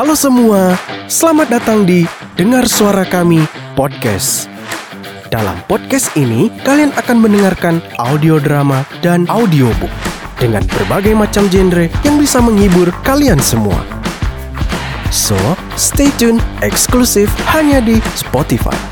Halo semua, selamat datang di Dengar Suara Kami Podcast. Dalam podcast ini, kalian akan mendengarkan audio drama dan audiobook dengan berbagai macam genre yang bisa menghibur kalian semua. So, stay tune eksklusif hanya di Spotify.